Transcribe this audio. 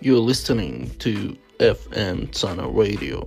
You're listening to FM Sana Radio.